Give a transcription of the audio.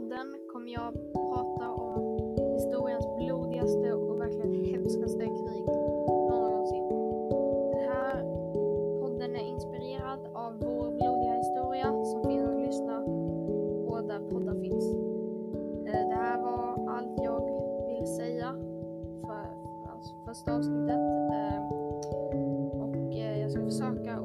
podden kommer jag prata om historiens blodigaste och verkligen hemskaste krig någonsin. Den här podden är inspirerad av vår blodiga historia som finns att lyssna på där poddar finns. Eh, det här var allt jag ville säga för alltså första avsnittet eh, och eh, jag ska försöka